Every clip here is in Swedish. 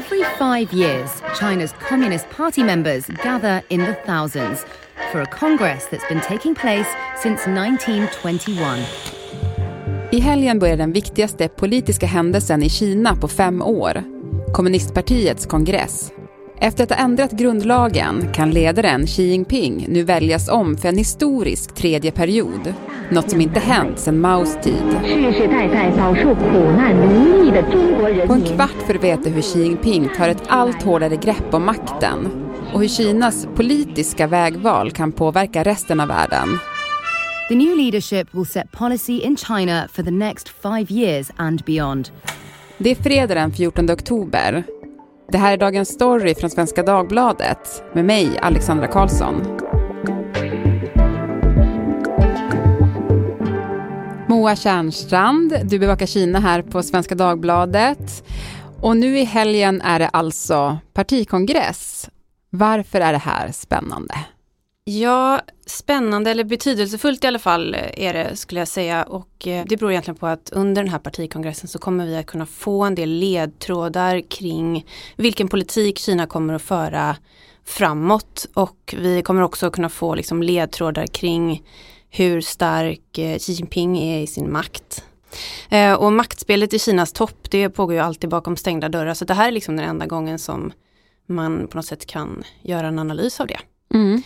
Every five years, China's Communist Party members gather in the thousands for a congress that's been taking place since 1921. I helgen börjar den viktigaste politiska händelsen i Kina på fem år. Kommunistpartiets kongress. Efter att ha ändrat grundlagen kan ledaren Xi Jinping nu väljas om för en historisk tredje period. Något som inte hänt sedan Maos tid. På en kvart får du veta hur Xi Jinping tar ett allt hårdare grepp om makten och hur Kinas politiska vägval kan påverka resten av världen. The new leadership will set policy in China for the next five years and beyond. Det är fredag den 14 oktober. Det här är dagens story från Svenska Dagbladet med mig, Alexandra Karlsson. Moa Kärnstrand, du bevakar Kina här på Svenska Dagbladet. Och nu i helgen är det alltså partikongress. Varför är det här spännande? Ja, spännande eller betydelsefullt i alla fall är det skulle jag säga och eh, det beror egentligen på att under den här partikongressen så kommer vi att kunna få en del ledtrådar kring vilken politik Kina kommer att föra framåt och vi kommer också kunna få liksom ledtrådar kring hur stark eh, Xi Jinping är i sin makt. Eh, och maktspelet i Kinas topp det pågår ju alltid bakom stängda dörrar så det här är liksom den enda gången som man på något sätt kan göra en analys av det. Mm.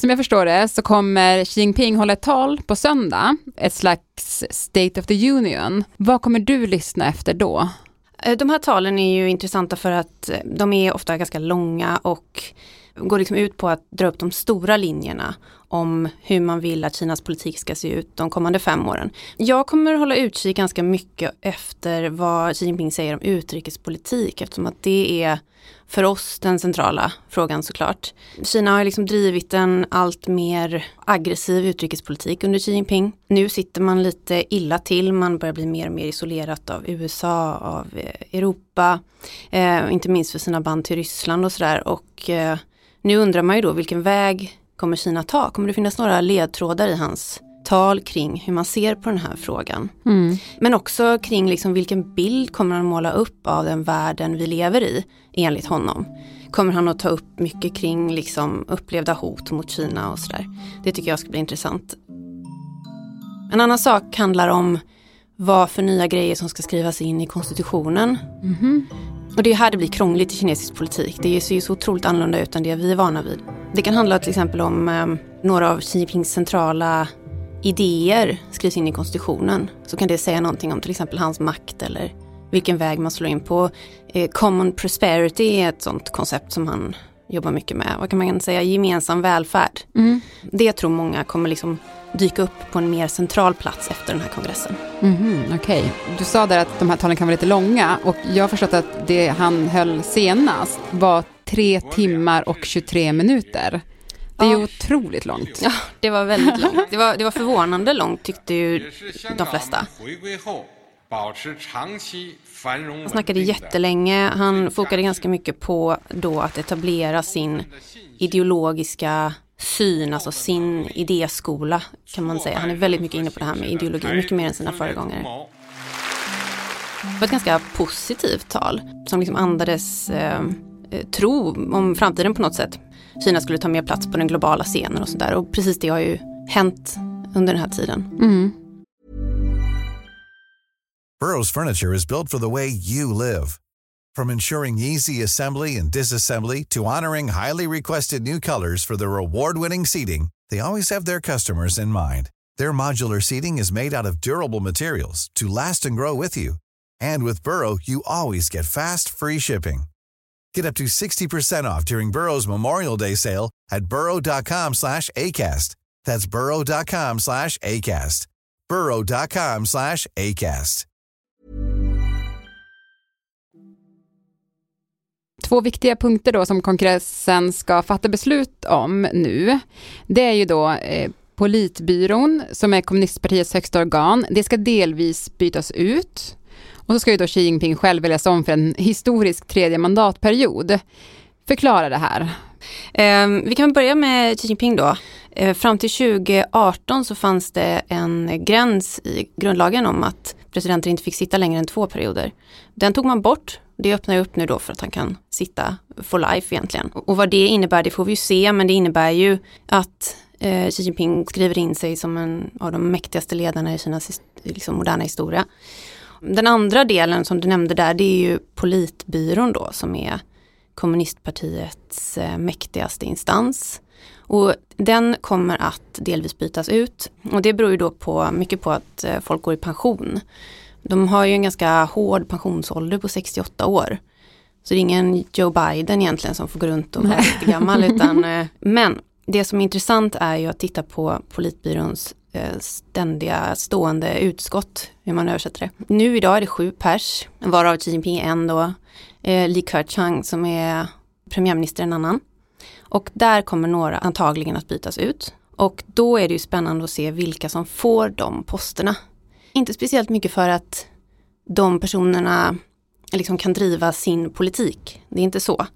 Som jag förstår det så kommer Xi Jinping hålla ett tal på söndag, ett slags State of the Union. Vad kommer du lyssna efter då? Eh, de här talen är ju intressanta för att de är ofta ganska långa och går liksom ut på att dra upp de stora linjerna om hur man vill att Kinas politik ska se ut de kommande fem åren. Jag kommer hålla utkik ganska mycket efter vad Xi Jinping säger om utrikespolitik eftersom att det är för oss den centrala frågan såklart. Kina har liksom drivit en allt mer aggressiv utrikespolitik under Xi Jinping. Nu sitter man lite illa till, man börjar bli mer och mer isolerat av USA, av eh, Europa, eh, inte minst för sina band till Ryssland och sådär. Och eh, nu undrar man ju då vilken väg kommer Kina ta? Kommer det finnas några ledtrådar i hans tal kring hur man ser på den här frågan? Mm. Men också kring liksom vilken bild kommer han måla upp av den världen vi lever i enligt honom? Kommer han att ta upp mycket kring liksom upplevda hot mot Kina och sådär? Det tycker jag ska bli intressant. En annan sak handlar om vad för nya grejer som ska skrivas in i konstitutionen. Mm. Och det är här det blir krångligt i kinesisk politik. Det ser ju så otroligt annorlunda ut än det vi är vana vid. Det kan handla till exempel om eh, några av Xi Jinpings centrala idéer skrivs in i konstitutionen. Så kan det säga någonting om till exempel hans makt eller vilken väg man slår in på. Eh, common prosperity är ett sånt koncept som han jobbar mycket med. Vad kan man säga? Gemensam välfärd. Mm. Det tror många kommer liksom dyka upp på en mer central plats efter den här kongressen. Mm, Okej, okay. du sa där att de här talen kan vara lite långa och jag har förstått att det han höll senast var tre timmar och 23 minuter. Det är ja. ju otroligt långt. Ja, det var väldigt långt. Det var, det var förvånande långt tyckte ju de flesta. Han snackade jättelänge. Han fokade ganska mycket på då att etablera sin ideologiska syn, alltså sin idéskola kan man säga. Han är väldigt mycket inne på det här med ideologi, mycket mer än sina föregångare. Det var ett ganska positivt tal som liksom andades eh, tro om framtiden på något sätt. Kina skulle ta mer plats på den globala scenen och sådär och precis det har ju hänt under den här tiden. Mm. Burrows furniture is built for the way you live. From ensuring easy assembly and disassembly to honoring highly requested new colors for their award-winning seating, they always have their customers in mind. Their modular seating is made out of durable materials to last and grow with you. And with Burrow, you always get fast, free shipping. Get up to 60% off during Burrow's Memorial Day sale at burrow.com slash ACAST. That's burrow.com slash ACAST. burrow.com slash ACAST. Två viktiga punkter då som kongressen ska fatta beslut om nu, det är ju då eh, Politbyrån som är kommunistpartiets högsta organ. Det ska delvis bytas ut. Och så ska ju då Xi Jinping själv väljas om för en historisk tredje mandatperiod. Förklara det här. Ehm, vi kan börja med Xi Jinping då. Eh, fram till 2018 så fanns det en gräns i grundlagen om att presidenter inte fick sitta längre än två perioder. Den tog man bort. Det öppnar ju upp nu då för att han kan sitta for life egentligen. Och vad det innebär det får vi ju se men det innebär ju att eh, Xi Jinping skriver in sig som en av de mäktigaste ledarna i Kinas liksom, moderna historia. Den andra delen som du nämnde där det är ju politbyrån då som är kommunistpartiets eh, mäktigaste instans. Och den kommer att delvis bytas ut och det beror ju då på, mycket på att eh, folk går i pension. De har ju en ganska hård pensionsålder på 68 år. Så det är ingen Joe Biden egentligen som får gå runt och vara lite gammal. Utan, eh, men det som är intressant är ju att titta på politbyråns Eh, ständiga stående utskott, hur man översätter det. Nu idag är det sju pers, varav Xi Jinping är en då, eh, Li Keqiang som är premiärminister en annan. Och där kommer några antagligen att bytas ut. Och då är det ju spännande att se vilka som får de posterna. Inte speciellt mycket för att de personerna liksom kan driva sin politik. Det är inte så.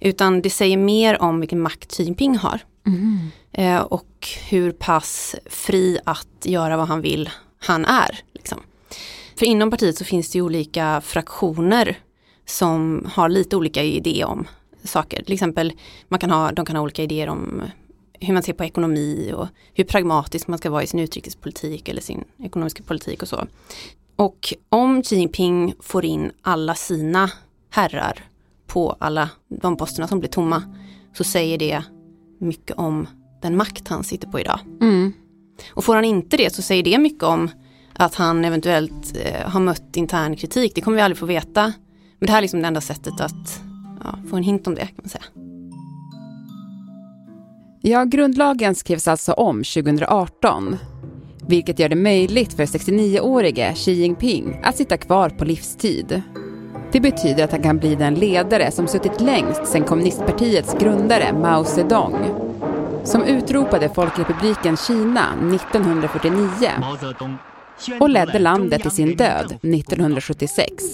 Utan det säger mer om vilken makt Xi Jinping har. Mm. Eh, och hur pass fri att göra vad han vill han är. Liksom. För inom partiet så finns det ju olika fraktioner som har lite olika idéer om saker. Till exempel, man kan ha, de kan ha olika idéer om hur man ser på ekonomi och hur pragmatisk man ska vara i sin utrikespolitik eller sin ekonomiska politik och så. Och om Xi Jinping får in alla sina herrar på alla de posterna som blir tomma så säger det mycket om den makt han sitter på idag. Mm. Och får han inte det så säger det mycket om att han eventuellt eh, har mött intern kritik. Det kommer vi aldrig få veta. Men det här är liksom det enda sättet att ja, få en hint om det kan man säga. Ja, grundlagen skrevs alltså om 2018 vilket gör det möjligt för 69-årige Xi Jinping att sitta kvar på livstid. Det betyder att han kan bli den ledare som suttit längst sedan kommunistpartiets grundare Mao Zedong som utropade Folkrepubliken Kina 1949 och ledde landet till sin död 1976.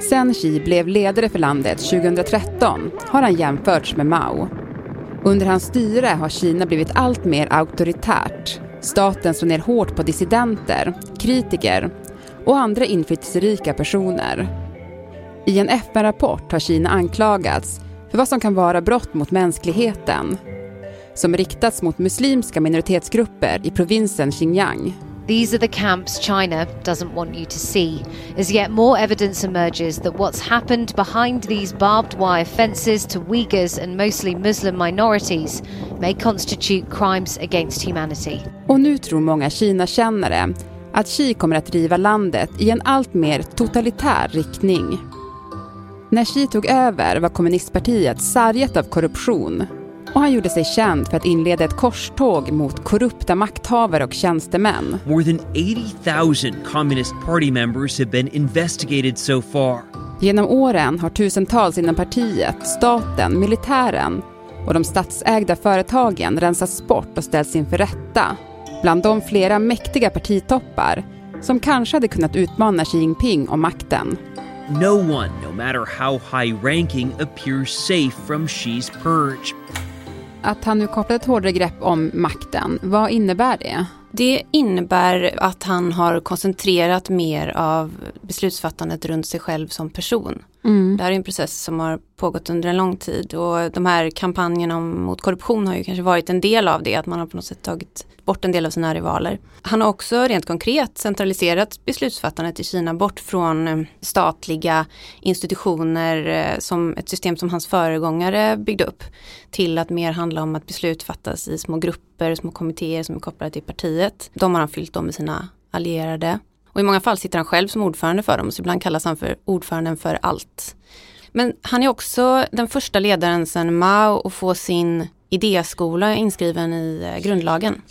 Sen Xi blev ledare för landet 2013 har han jämförts med Mao. Under hans styre har Kina blivit allt mer auktoritärt. Staten slår ner hårt på dissidenter, kritiker och andra inflytelserika personer. I en FN-rapport har Kina anklagats för vad som kan vara brott mot mänskligheten som riktats mot muslimska minoritetsgrupper i provinsen Xinjiang. These are the camps China doesn't want you to see, as yet more evidence emerges that what's happened behind these barbed wire fences to Uyghurs and mostly Muslim minorities may constitute crimes against humanity. Och nu tror många Kina-kännare att Xi kommer att driva landet i en allt mer totalitär riktning. När Xi tog över var kommunistpartiet sargat av korruption och han gjorde sig känd för att inleda ett korståg mot korrupta makthavare och tjänstemän. More than 80,000 Communist Party members have been investigated so far. Genom åren har tusentals inom partiet, staten, militären och de statsägda företagen rensats bort och ställts inför rätta. Bland dem flera mäktiga partitoppar som kanske hade kunnat utmana Xi Jinping om makten. No one, no matter how high ranking, appears safe from Xi's purge att han nu kopplat ett hårdare grepp om makten, vad innebär det? Det innebär att han har koncentrerat mer av beslutsfattandet runt sig själv som person. Mm. Det här är en process som har pågått under en lång tid och de här kampanjerna mot korruption har ju kanske varit en del av det, att man har på något sätt tagit bort en del av sina rivaler. Han har också rent konkret centraliserat beslutsfattandet i Kina bort från eh, statliga institutioner eh, som ett system som hans föregångare byggde upp till att mer handla om att beslut fattas i små grupper, små kommittéer som är kopplade till partiet. De har han fyllt om med sina allierade. Och i många fall sitter han själv som ordförande för dem, så ibland kallas han för ordföranden för allt. Men han är också den första ledaren sedan Mao att få sin idéskola inskriven i eh, grundlagen.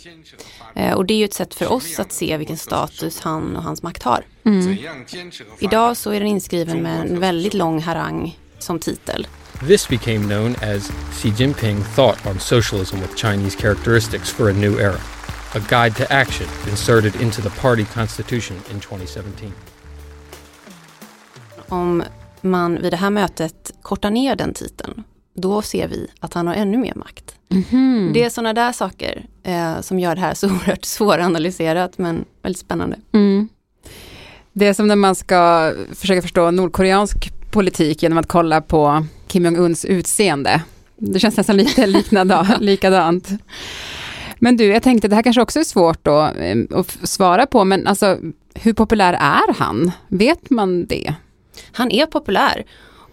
Eh, och det är ju ett sätt för oss att se vilken status han och hans makt har. Mm. Idag så är den inskriven med en väldigt lång harang som titel. This became known as Xi Jinping Thought on Socialism with Chinese Characteristics for a New Era, a guide to action inserted into the party constitution in 2017. Om man vid det här mötet kortar ner den titeln, då ser vi att han har ännu mer makt. Mhm. Det är sådana där saker eh, som gör det här så oerhört svåranalyserat men väldigt spännande. Mm. Det är som när man ska försöka förstå nordkoreansk politik genom att kolla på Kim Jong-Uns utseende. Det känns nästan lite liknande, likadant. Men du, jag tänkte det här kanske också är svårt då, ehm, att svara på, men alltså hur populär är han? Vet man det? Han är populär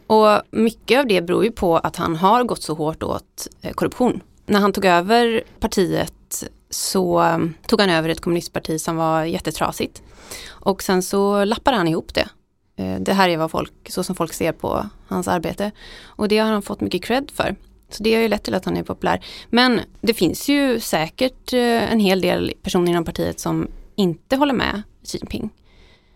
och mycket av det beror ju på att han har gått så hårt åt eh, korruption. När han tog över partiet så ehm, tog han över ett kommunistparti som var jättetrasigt. Och sen så lappade han ihop det. Eh, det här är vad folk, så som folk ser på hans arbete. Och det har han fått mycket cred för. Så det har ju lett till att han är populär. Men det finns ju säkert eh, en hel del personer inom partiet som inte håller med Xi Jinping.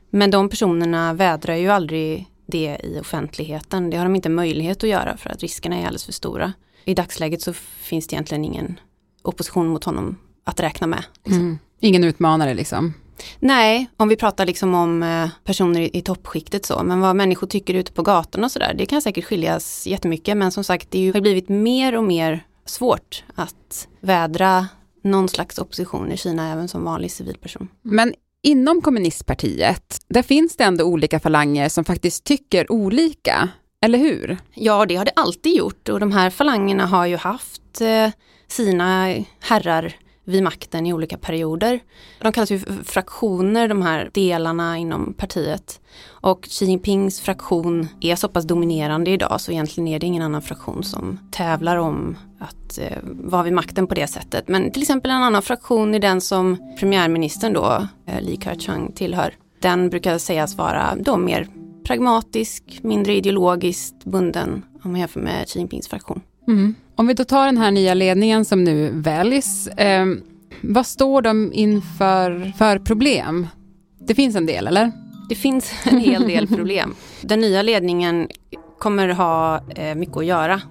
Men de personerna vädrar ju aldrig det i offentligheten. Det har de inte möjlighet att göra för att riskerna är alldeles för stora. I dagsläget så finns det egentligen ingen opposition mot honom att räkna med. Liksom. Mm. Ingen utmanare liksom. Nej, om vi pratar liksom om eh, personer i, toppskiktet så, men vad människor tycker ute på gatorna och sådär, det kan säkert skiljas jättemycket, men som sagt, det har blivit mer och mer svårt att vädra någon slags opposition i Kina även som vanlig civilperson. Men inom kommunistpartiet, där finns det ändå olika falanger som faktiskt tycker olika, eller hur? Ja, det har det alltid gjort och de här falangerna har ju haft eh, sina herrar vid makten i olika perioder. De kallas ju för fraktioner, de här delarna inom partiet. Och Xi Jinpings fraktion är så pass dominerande idag så egentligen är det ingen annan fraktion som tävlar om att eh, vara vid makten på det sättet. Men till exempel en annan fraktion är den som premiärministern då, eh, Li Keqiang, tillhör. Den brukar sägas vara då mer pragmatisk, mindre ideologiskt bunden om man jämför med Xi Jinpings fraktion. Mm. Om vi då tar den här nya ledningen som nu väljs, eh, vad står de inför för problem? Det finns en del, eller? Det finns en hel del problem. Den nya ledningen kommer ha eh, mycket att göra.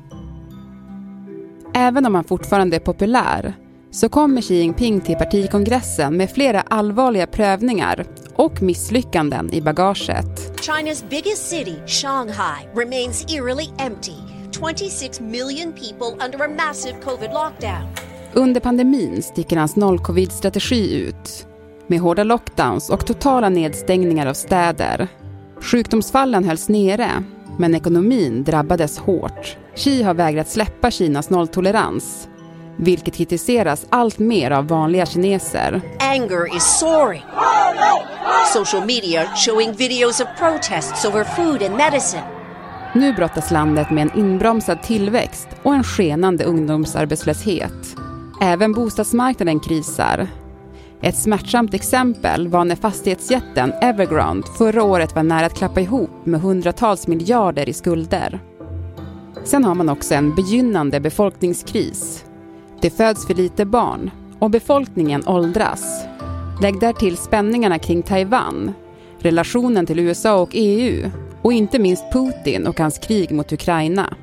Även om han fortfarande är populär så kommer Xi Jinping till partikongressen med flera allvarliga prövningar och misslyckanden i bagaget. China's biggest city, Shanghai, remains eerily empty. 26 million people under a massive COVID lockdown. Under pandemin sticker hans noll-covid-strategi ut med hårda lockdowns och totala nedstängningar av städer. Sjukdomsfallen hölls nere, men ekonomin drabbades hårt. Xi har vägrat släppa Kinas nolltolerans, vilket kritiseras allt mer av vanliga kineser. Anger is soaring. Social media showing videos of protests over food and medicine. Nu brottas landet med en inbromsad tillväxt och en skenande ungdomsarbetslöshet. Även bostadsmarknaden krisar. Ett smärtsamt exempel var när fastighetsjätten Evergrande förra året var nära att klappa ihop med hundratals miljarder i skulder. Sen har man också en begynnande befolkningskris. Det föds för lite barn och befolkningen åldras. Lägg därtill spänningarna kring Taiwan, relationen till USA och EU och inte minst Putin och hans krig mot Ukraina.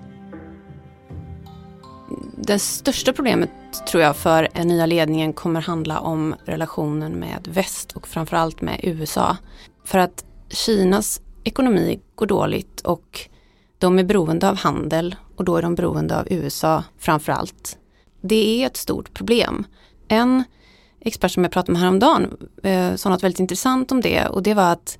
Det största problemet tror jag för den nya ledningen kommer handla om relationen med väst och framförallt med USA. För att Kinas ekonomi går dåligt och de är beroende av handel och då är de beroende av USA framförallt. Det är ett stort problem. En expert som jag pratade med häromdagen eh, sa något väldigt intressant om det och det var att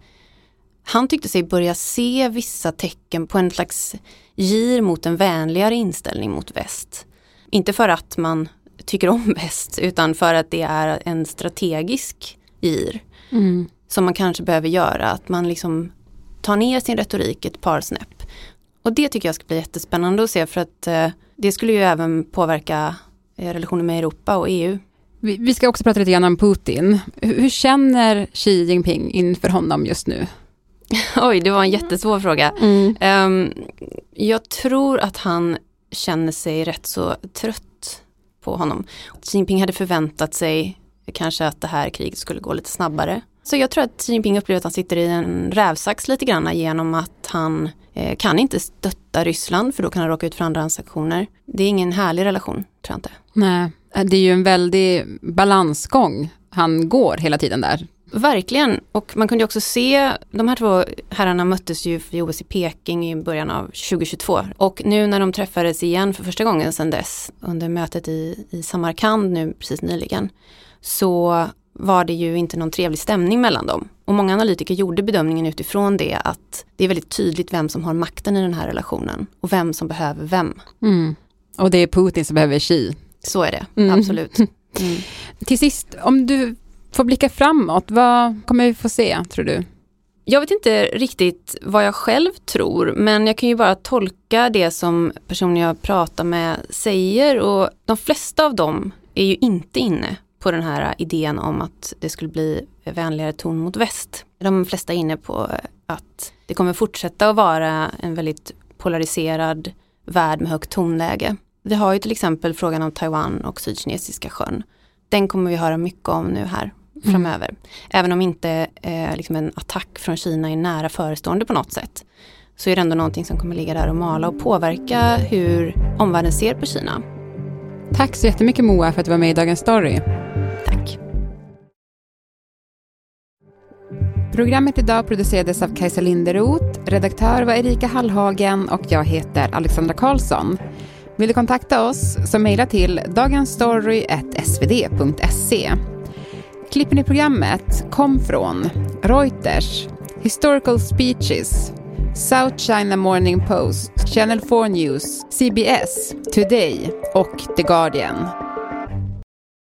han tyckte sig börja se vissa tecken på en slags gir mot en vänligare inställning mot väst. Inte för att man tycker om väst utan för att det är en strategisk gir som man kanske behöver göra. Att man liksom tar ner sin retorik ett par snäpp. Och det tycker jag ska bli jättespännande att se för att eh, det skulle ju även påverka eh, relationen med Europa och EU. Vi, vi ska också prata lite grann om Putin. Hur, hur känner Xi Jinping inför honom just nu? Oj, det var en jättesvår fråga. Ehm, jag tror att han känner sig rätt så trött på honom. Xi Jinping hade förväntat sig kanske att det här kriget skulle gå lite snabbare. Så jag tror att Xi Jinping upplever att han sitter i en rävsax lite grann genom att han eh, kan inte stötta Ryssland för då kan han råka ut för andra sanktioner. Det är ingen härlig relation, tror jag inte. Nej, det är ju en väldig balansgång han går hela tiden där. Verkligen, och man kunde också se, de här två herrarna möttes ju vid OS i Peking i början av 2022 och nu när de träffades igen för första gången sedan dess under mötet i, i Samarkand nu precis nyligen så var det ju inte någon trevlig stämning mellan dem. Och många analytiker gjorde bedömningen utifrån det att det är väldigt tydligt vem som har makten i den här relationen och vem som behöver vem. Mm. Och det är Putin som behöver Xi. Så är det, mm. absolut. Mm. Till sist, om du får blicka framåt, vad kommer vi få se tror du? Jag vet inte riktigt vad jag själv tror, men jag kan ju bara tolka det som personer jag pratar med säger och de flesta av dem är ju inte inne på den här idén om att det skulle bli vänligare ton mot väst. De flesta är inne på att det kommer fortsätta att vara en väldigt polariserad värld med högt tonläge. Vi har ju till exempel frågan om Taiwan och Sydkinesiska sjön. Den kommer vi höra mycket om nu här framöver. Mm. Även om inte eh, liksom en attack från Kina är nära förestående på något sätt. Så är det ändå någonting som kommer ligga där och mala och påverka hur omvärlden ser på Kina. Tack så jättemycket Moa för att du var med i Dagens Story. Tack. Programmet idag producerades av Kajsa Linderoth, redaktör var Erika Hallhagen och jag heter Alexandra Karlsson. Vill du kontakta oss så mejla till dagensstory.svd.se. Klippen i programmet kom från Reuters, Historical Speeches, South China Morning Post, Channel 4 News, CBS, Today och The Guardian.